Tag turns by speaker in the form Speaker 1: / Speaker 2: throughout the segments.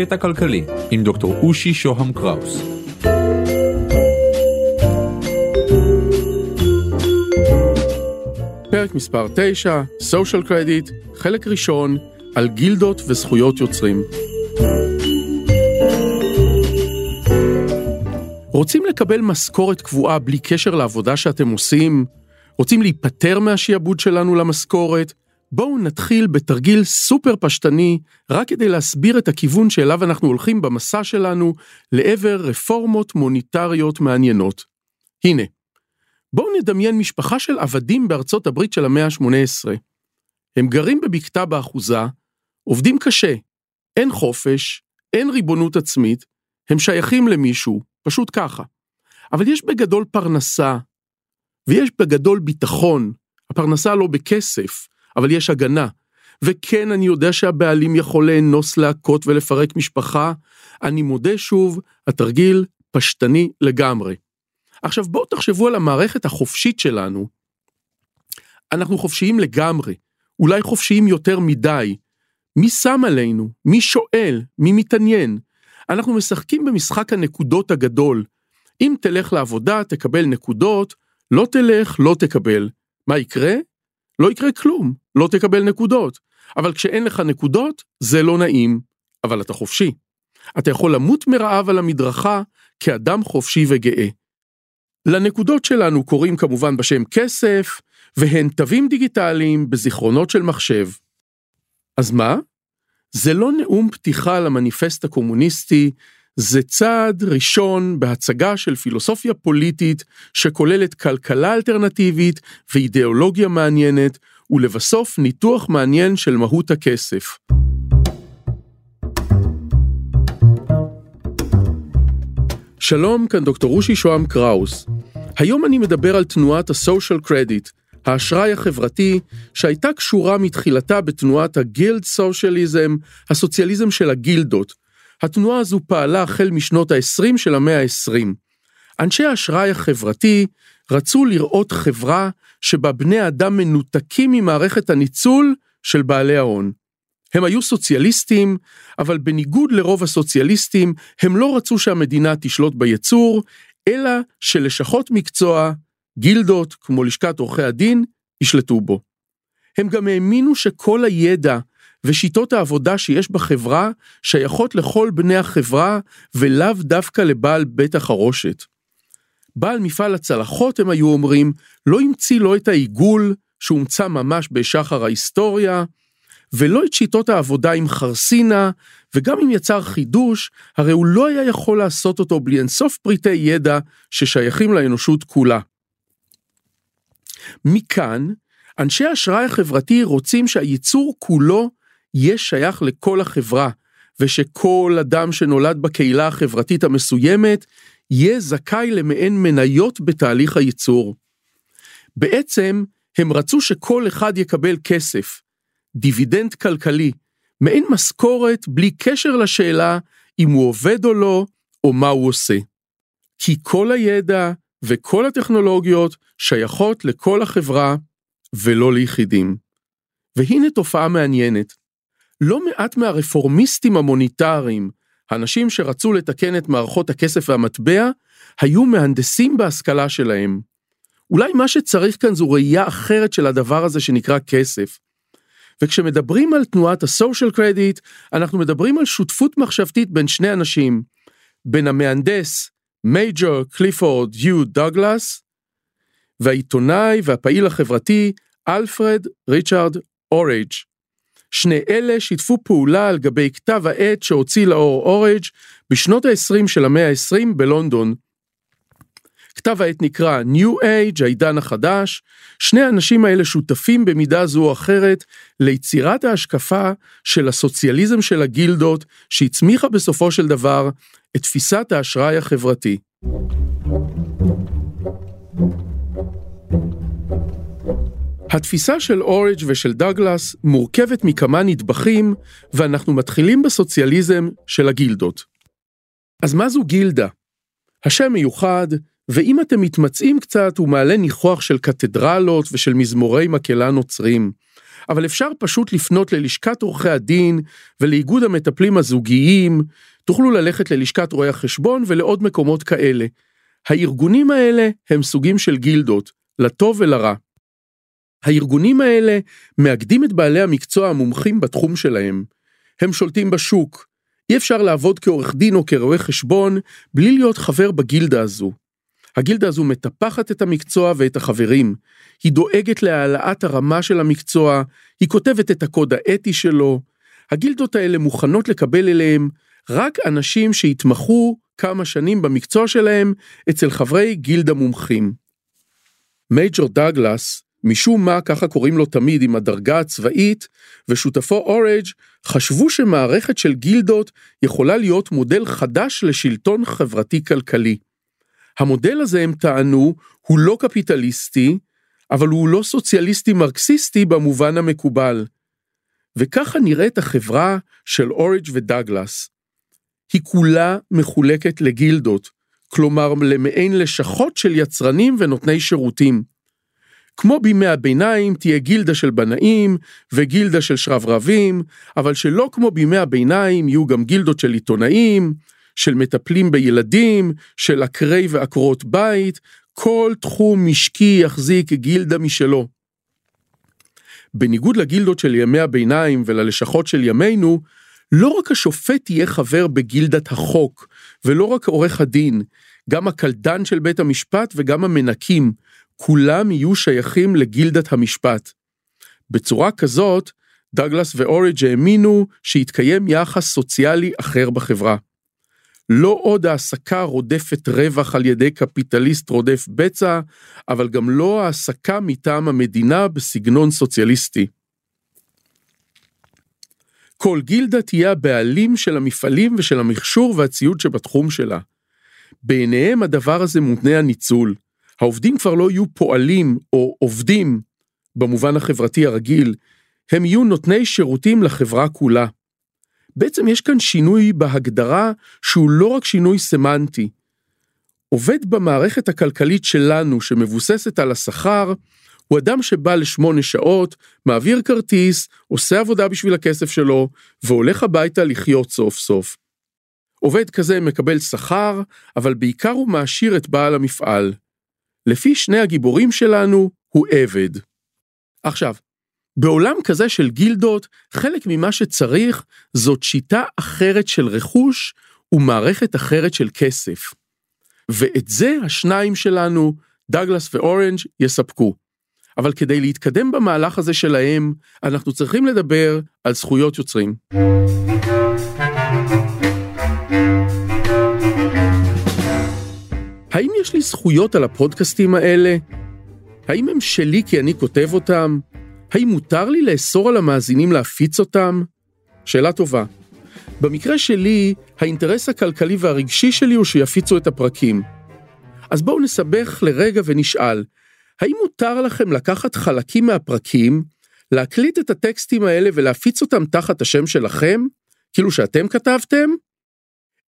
Speaker 1: קטע כלכלי עם דוקטור אושי שוהם קראוס.
Speaker 2: פרק מספר 9, Social Credit, חלק ראשון, על גילדות וזכויות יוצרים. רוצים לקבל משכורת קבועה בלי קשר לעבודה שאתם עושים? רוצים להיפטר מהשיעבוד שלנו למשכורת? בואו נתחיל בתרגיל סופר פשטני, רק כדי להסביר את הכיוון שאליו אנחנו הולכים במסע שלנו לעבר רפורמות מוניטריות מעניינות. הנה, בואו נדמיין משפחה של עבדים בארצות הברית של המאה ה-18. הם גרים בבקתה באחוזה, עובדים קשה, אין חופש, אין ריבונות עצמית, הם שייכים למישהו, פשוט ככה. אבל יש בגדול פרנסה, ויש בגדול ביטחון, הפרנסה לא בכסף, אבל יש הגנה. וכן, אני יודע שהבעלים יכול לאנוס, להכות ולפרק משפחה. אני מודה שוב, התרגיל פשטני לגמרי. עכשיו בואו תחשבו על המערכת החופשית שלנו. אנחנו חופשיים לגמרי, אולי חופשיים יותר מדי. מי שם עלינו? מי שואל? מי מתעניין? אנחנו משחקים במשחק הנקודות הגדול. אם תלך לעבודה, תקבל נקודות, לא תלך, לא תקבל. מה יקרה? לא יקרה כלום, לא תקבל נקודות. אבל כשאין לך נקודות, זה לא נעים, אבל אתה חופשי. אתה יכול למות מרעב על המדרכה כאדם חופשי וגאה. לנקודות שלנו קוראים כמובן בשם כסף, והן תווים דיגיטליים בזיכרונות של מחשב. אז מה? זה לא נאום פתיחה למניפסט הקומוניסטי, זה צעד ראשון בהצגה של פילוסופיה פוליטית שכוללת כלכלה אלטרנטיבית ואידיאולוגיה מעניינת, ולבסוף ניתוח מעניין של מהות הכסף. שלום, כאן דוקטור רושי שוהם קראוס. היום אני מדבר על תנועת ה-social credit, האשראי החברתי, שהייתה קשורה מתחילתה בתנועת הגילד סוציאליזם, הסוציאליזם של הגילדות. התנועה הזו פעלה החל משנות ה-20 של המאה ה-20. אנשי האשראי החברתי רצו לראות חברה שבה בני אדם מנותקים ממערכת הניצול של בעלי ההון. הם היו סוציאליסטים, אבל בניגוד לרוב הסוציאליסטים, הם לא רצו שהמדינה תשלוט ביצור, אלא שלשכות מקצוע, גילדות, כמו לשכת עורכי הדין, ישלטו בו. הם גם האמינו שכל הידע ושיטות העבודה שיש בחברה שייכות לכל בני החברה ולאו דווקא לבעל בית החרושת. בעל מפעל הצלחות, הם היו אומרים, לא המציא לא את העיגול שהומצא ממש בשחר ההיסטוריה, ולא את שיטות העבודה עם חרסינה, וגם אם יצר חידוש, הרי הוא לא היה יכול לעשות אותו בלי אינסוף פריטי ידע ששייכים לאנושות כולה. מכאן, אנשי האשראי החברתי רוצים שהייצור כולו יהיה שייך לכל החברה, ושכל אדם שנולד בקהילה החברתית המסוימת יהיה זכאי למעין מניות בתהליך הייצור. בעצם, הם רצו שכל אחד יקבל כסף, דיבידנד כלכלי, מעין משכורת בלי קשר לשאלה אם הוא עובד או לא, או מה הוא עושה. כי כל הידע וכל הטכנולוגיות שייכות לכל החברה ולא ליחידים. והנה תופעה מעניינת. לא מעט מהרפורמיסטים המוניטריים, האנשים שרצו לתקן את מערכות הכסף והמטבע, היו מהנדסים בהשכלה שלהם. אולי מה שצריך כאן זו ראייה אחרת של הדבר הזה שנקרא כסף. וכשמדברים על תנועת ה-social credit, אנחנו מדברים על שותפות מחשבתית בין שני אנשים, בין המהנדס מייג'ור קליפורד יו דוגלס, והעיתונאי והפעיל החברתי אלפרד ריצ'רד אורג'. שני אלה שיתפו פעולה על גבי כתב העת שהוציא לאור אורג' בשנות ה-20 של המאה ה-20 בלונדון. כתב העת נקרא New Age, העידן החדש. שני האנשים האלה שותפים במידה זו או אחרת ליצירת ההשקפה של הסוציאליזם של הגילדות, שהצמיחה בסופו של דבר את תפיסת האשראי החברתי. התפיסה של אורג' ושל דגלס מורכבת מכמה נדבכים, ואנחנו מתחילים בסוציאליזם של הגילדות. אז מה זו גילדה? השם מיוחד, ואם אתם מתמצאים קצת, הוא מעלה ניחוח של קתדרלות ושל מזמורי מקהלה נוצרים. אבל אפשר פשוט לפנות ללשכת עורכי הדין ולאיגוד המטפלים הזוגיים, תוכלו ללכת ללשכת רואי החשבון ולעוד מקומות כאלה. הארגונים האלה הם סוגים של גילדות, לטוב ולרע. הארגונים האלה מאגדים את בעלי המקצוע המומחים בתחום שלהם. הם שולטים בשוק. אי אפשר לעבוד כעורך דין או כרואה חשבון בלי להיות חבר בגילדה הזו. הגילדה הזו מטפחת את המקצוע ואת החברים. היא דואגת להעלאת הרמה של המקצוע, היא כותבת את הקוד האתי שלו. הגילדות האלה מוכנות לקבל אליהם רק אנשים שהתמחו כמה שנים במקצוע שלהם אצל חברי גילדה מומחים. מייג'ור דאגלס, משום מה ככה קוראים לו תמיד עם הדרגה הצבאית, ושותפו אורג' חשבו שמערכת של גילדות יכולה להיות מודל חדש לשלטון חברתי-כלכלי. המודל הזה הם טענו הוא לא קפיטליסטי, אבל הוא לא סוציאליסטי מרקסיסטי במובן המקובל. וככה נראית החברה של אורג' ודאגלס. היא כולה מחולקת לגילדות, כלומר למעין לשכות של יצרנים ונותני שירותים. כמו בימי הביניים תהיה גילדה של בנאים וגילדה של שרברבים, אבל שלא כמו בימי הביניים יהיו גם גילדות של עיתונאים, של מטפלים בילדים, של עקרי ועקרות בית, כל תחום משקי יחזיק גילדה משלו. בניגוד לגילדות של ימי הביניים וללשכות של ימינו, לא רק השופט יהיה חבר בגילדת החוק, ולא רק עורך הדין, גם הקלדן של בית המשפט וגם המנקים, כולם יהיו שייכים לגילדת המשפט. בצורה כזאת, דגלס ואוריג' האמינו שיתקיים יחס סוציאלי אחר בחברה. לא עוד העסקה רודפת רווח על ידי קפיטליסט רודף בצע, אבל גם לא העסקה מטעם המדינה בסגנון סוציאליסטי. כל גילדה תהיה הבעלים של המפעלים ושל המכשור והציוד שבתחום שלה. בעיניהם הדבר הזה מותנה הניצול. העובדים כבר לא יהיו פועלים או עובדים במובן החברתי הרגיל, הם יהיו נותני שירותים לחברה כולה. בעצם יש כאן שינוי בהגדרה שהוא לא רק שינוי סמנטי. עובד במערכת הכלכלית שלנו שמבוססת על השכר, הוא אדם שבא לשמונה שעות, מעביר כרטיס, עושה עבודה בשביל הכסף שלו, והולך הביתה לחיות סוף סוף. עובד כזה מקבל שכר, אבל בעיקר הוא מעשיר את בעל המפעל. לפי שני הגיבורים שלנו, הוא עבד. עכשיו, בעולם כזה של גילדות, חלק ממה שצריך זאת שיטה אחרת של רכוש ומערכת אחרת של כסף. ואת זה השניים שלנו, דגלס ואורנג', יספקו. אבל כדי להתקדם במהלך הזה שלהם, אנחנו צריכים לדבר על זכויות יוצרים. יש לי זכויות על הפודקאסטים האלה? האם הם שלי כי אני כותב אותם? האם מותר לי לאסור על המאזינים להפיץ אותם? שאלה טובה. במקרה שלי, האינטרס הכלכלי והרגשי שלי הוא שיפיצו את הפרקים. אז בואו נסבך לרגע ונשאל, האם מותר לכם לקחת חלקים מהפרקים, להקליט את הטקסטים האלה ולהפיץ אותם תחת השם שלכם, כאילו שאתם כתבתם?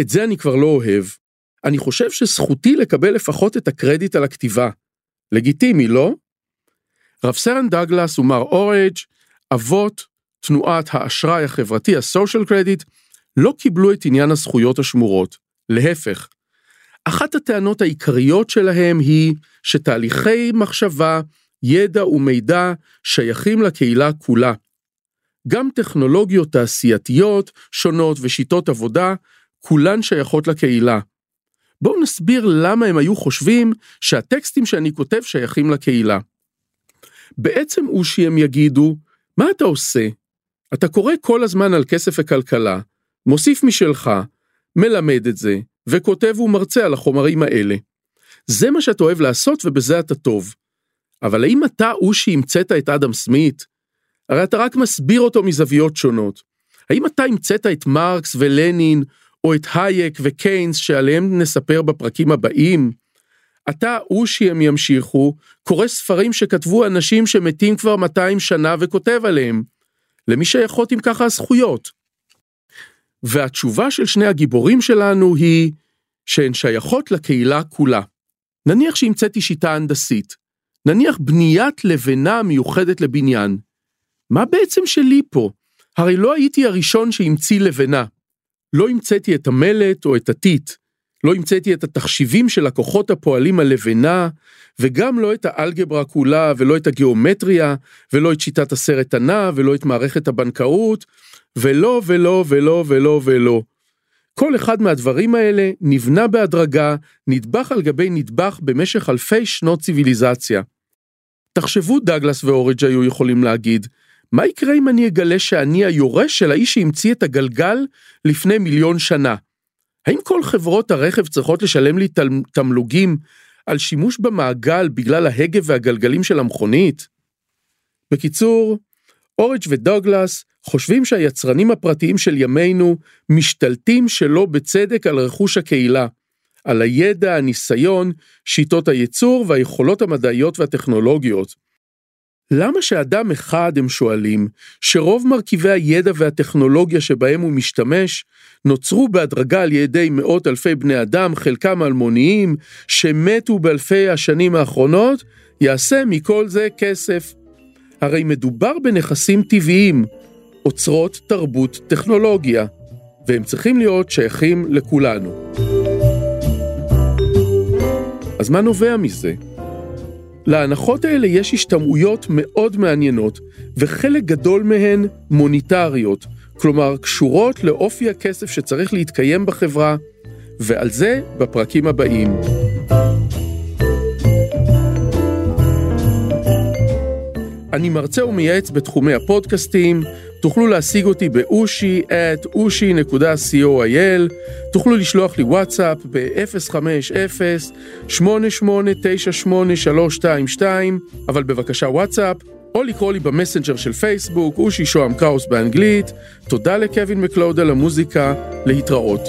Speaker 2: את זה אני כבר לא אוהב. אני חושב שזכותי לקבל לפחות את הקרדיט על הכתיבה. לגיטימי, לא? רב סרן דגלס ומר אורג', אבות תנועת האשראי החברתי, ה-social credit, לא קיבלו את עניין הזכויות השמורות. להפך. אחת הטענות העיקריות שלהם היא שתהליכי מחשבה, ידע ומידע שייכים לקהילה כולה. גם טכנולוגיות תעשייתיות שונות ושיטות עבודה, כולן שייכות לקהילה. בואו נסביר למה הם היו חושבים שהטקסטים שאני כותב שייכים לקהילה. בעצם אושי הם יגידו, מה אתה עושה? אתה קורא כל הזמן על כסף וכלכלה, מוסיף משלך, מלמד את זה, וכותב ומרצה על החומרים האלה. זה מה שאתה אוהב לעשות ובזה אתה טוב. אבל האם אתה הוא שהמצאת את אדם סמית? הרי אתה רק מסביר אותו מזוויות שונות. האם אתה המצאת את מרקס ולנין, או את הייק וקיינס שעליהם נספר בפרקים הבאים? אתה הוא שהם ימשיכו, קורא ספרים שכתבו אנשים שמתים כבר 200 שנה וכותב עליהם. למי שייכות אם ככה הזכויות? והתשובה של שני הגיבורים שלנו היא שהן שייכות לקהילה כולה. נניח שהמצאתי שיטה הנדסית, נניח בניית לבנה מיוחדת לבניין. מה בעצם שלי פה? הרי לא הייתי הראשון שהמציא לבנה. לא המצאתי את המלט או את הטיט. לא המצאתי את התחשיבים של הכוחות הפועלים על לבנה, וגם לא את האלגברה כולה, ולא את הגיאומטריה, ולא את שיטת הסרט הנע, ולא את מערכת הבנקאות, ולא ולא ולא ולא ולא. כל אחד מהדברים האלה נבנה בהדרגה, נדבך על גבי נדבך במשך אלפי שנות ציוויליזציה. תחשבו דגלס ואוריג' היו יכולים להגיד, מה יקרה אם אני אגלה שאני היורש של האיש שהמציא את הגלגל לפני מיליון שנה? האם כל חברות הרכב צריכות לשלם לי תמלוגים על שימוש במעגל בגלל ההגה והגלגלים של המכונית? בקיצור, אוריג' ודוגלס חושבים שהיצרנים הפרטיים של ימינו משתלטים שלא בצדק על רכוש הקהילה, על הידע, הניסיון, שיטות הייצור והיכולות המדעיות והטכנולוגיות. למה שאדם אחד, הם שואלים, שרוב מרכיבי הידע והטכנולוגיה שבהם הוא משתמש, נוצרו בהדרגה על ידי מאות אלפי בני אדם, חלקם אלמוניים, שמתו באלפי השנים האחרונות, יעשה מכל זה כסף. הרי מדובר בנכסים טבעיים, אוצרות תרבות טכנולוגיה, והם צריכים להיות שייכים לכולנו. אז מה נובע מזה? להנחות האלה יש השתמעויות מאוד מעניינות, וחלק גדול מהן מוניטריות, כלומר קשורות לאופי הכסף שצריך להתקיים בחברה, ועל זה בפרקים הבאים. אני מרצה ומייעץ בתחומי הפודקאסטים, תוכלו להשיג אותי ב oshi at oshi.co.il, תוכלו לשלוח לי וואטסאפ ב-050-8898-322, אבל בבקשה וואטסאפ, או לקרוא לי במסנג'ר של פייסבוק, אושי שוהם קראוס באנגלית. תודה לקווין מקלוד על המוזיקה, להתראות.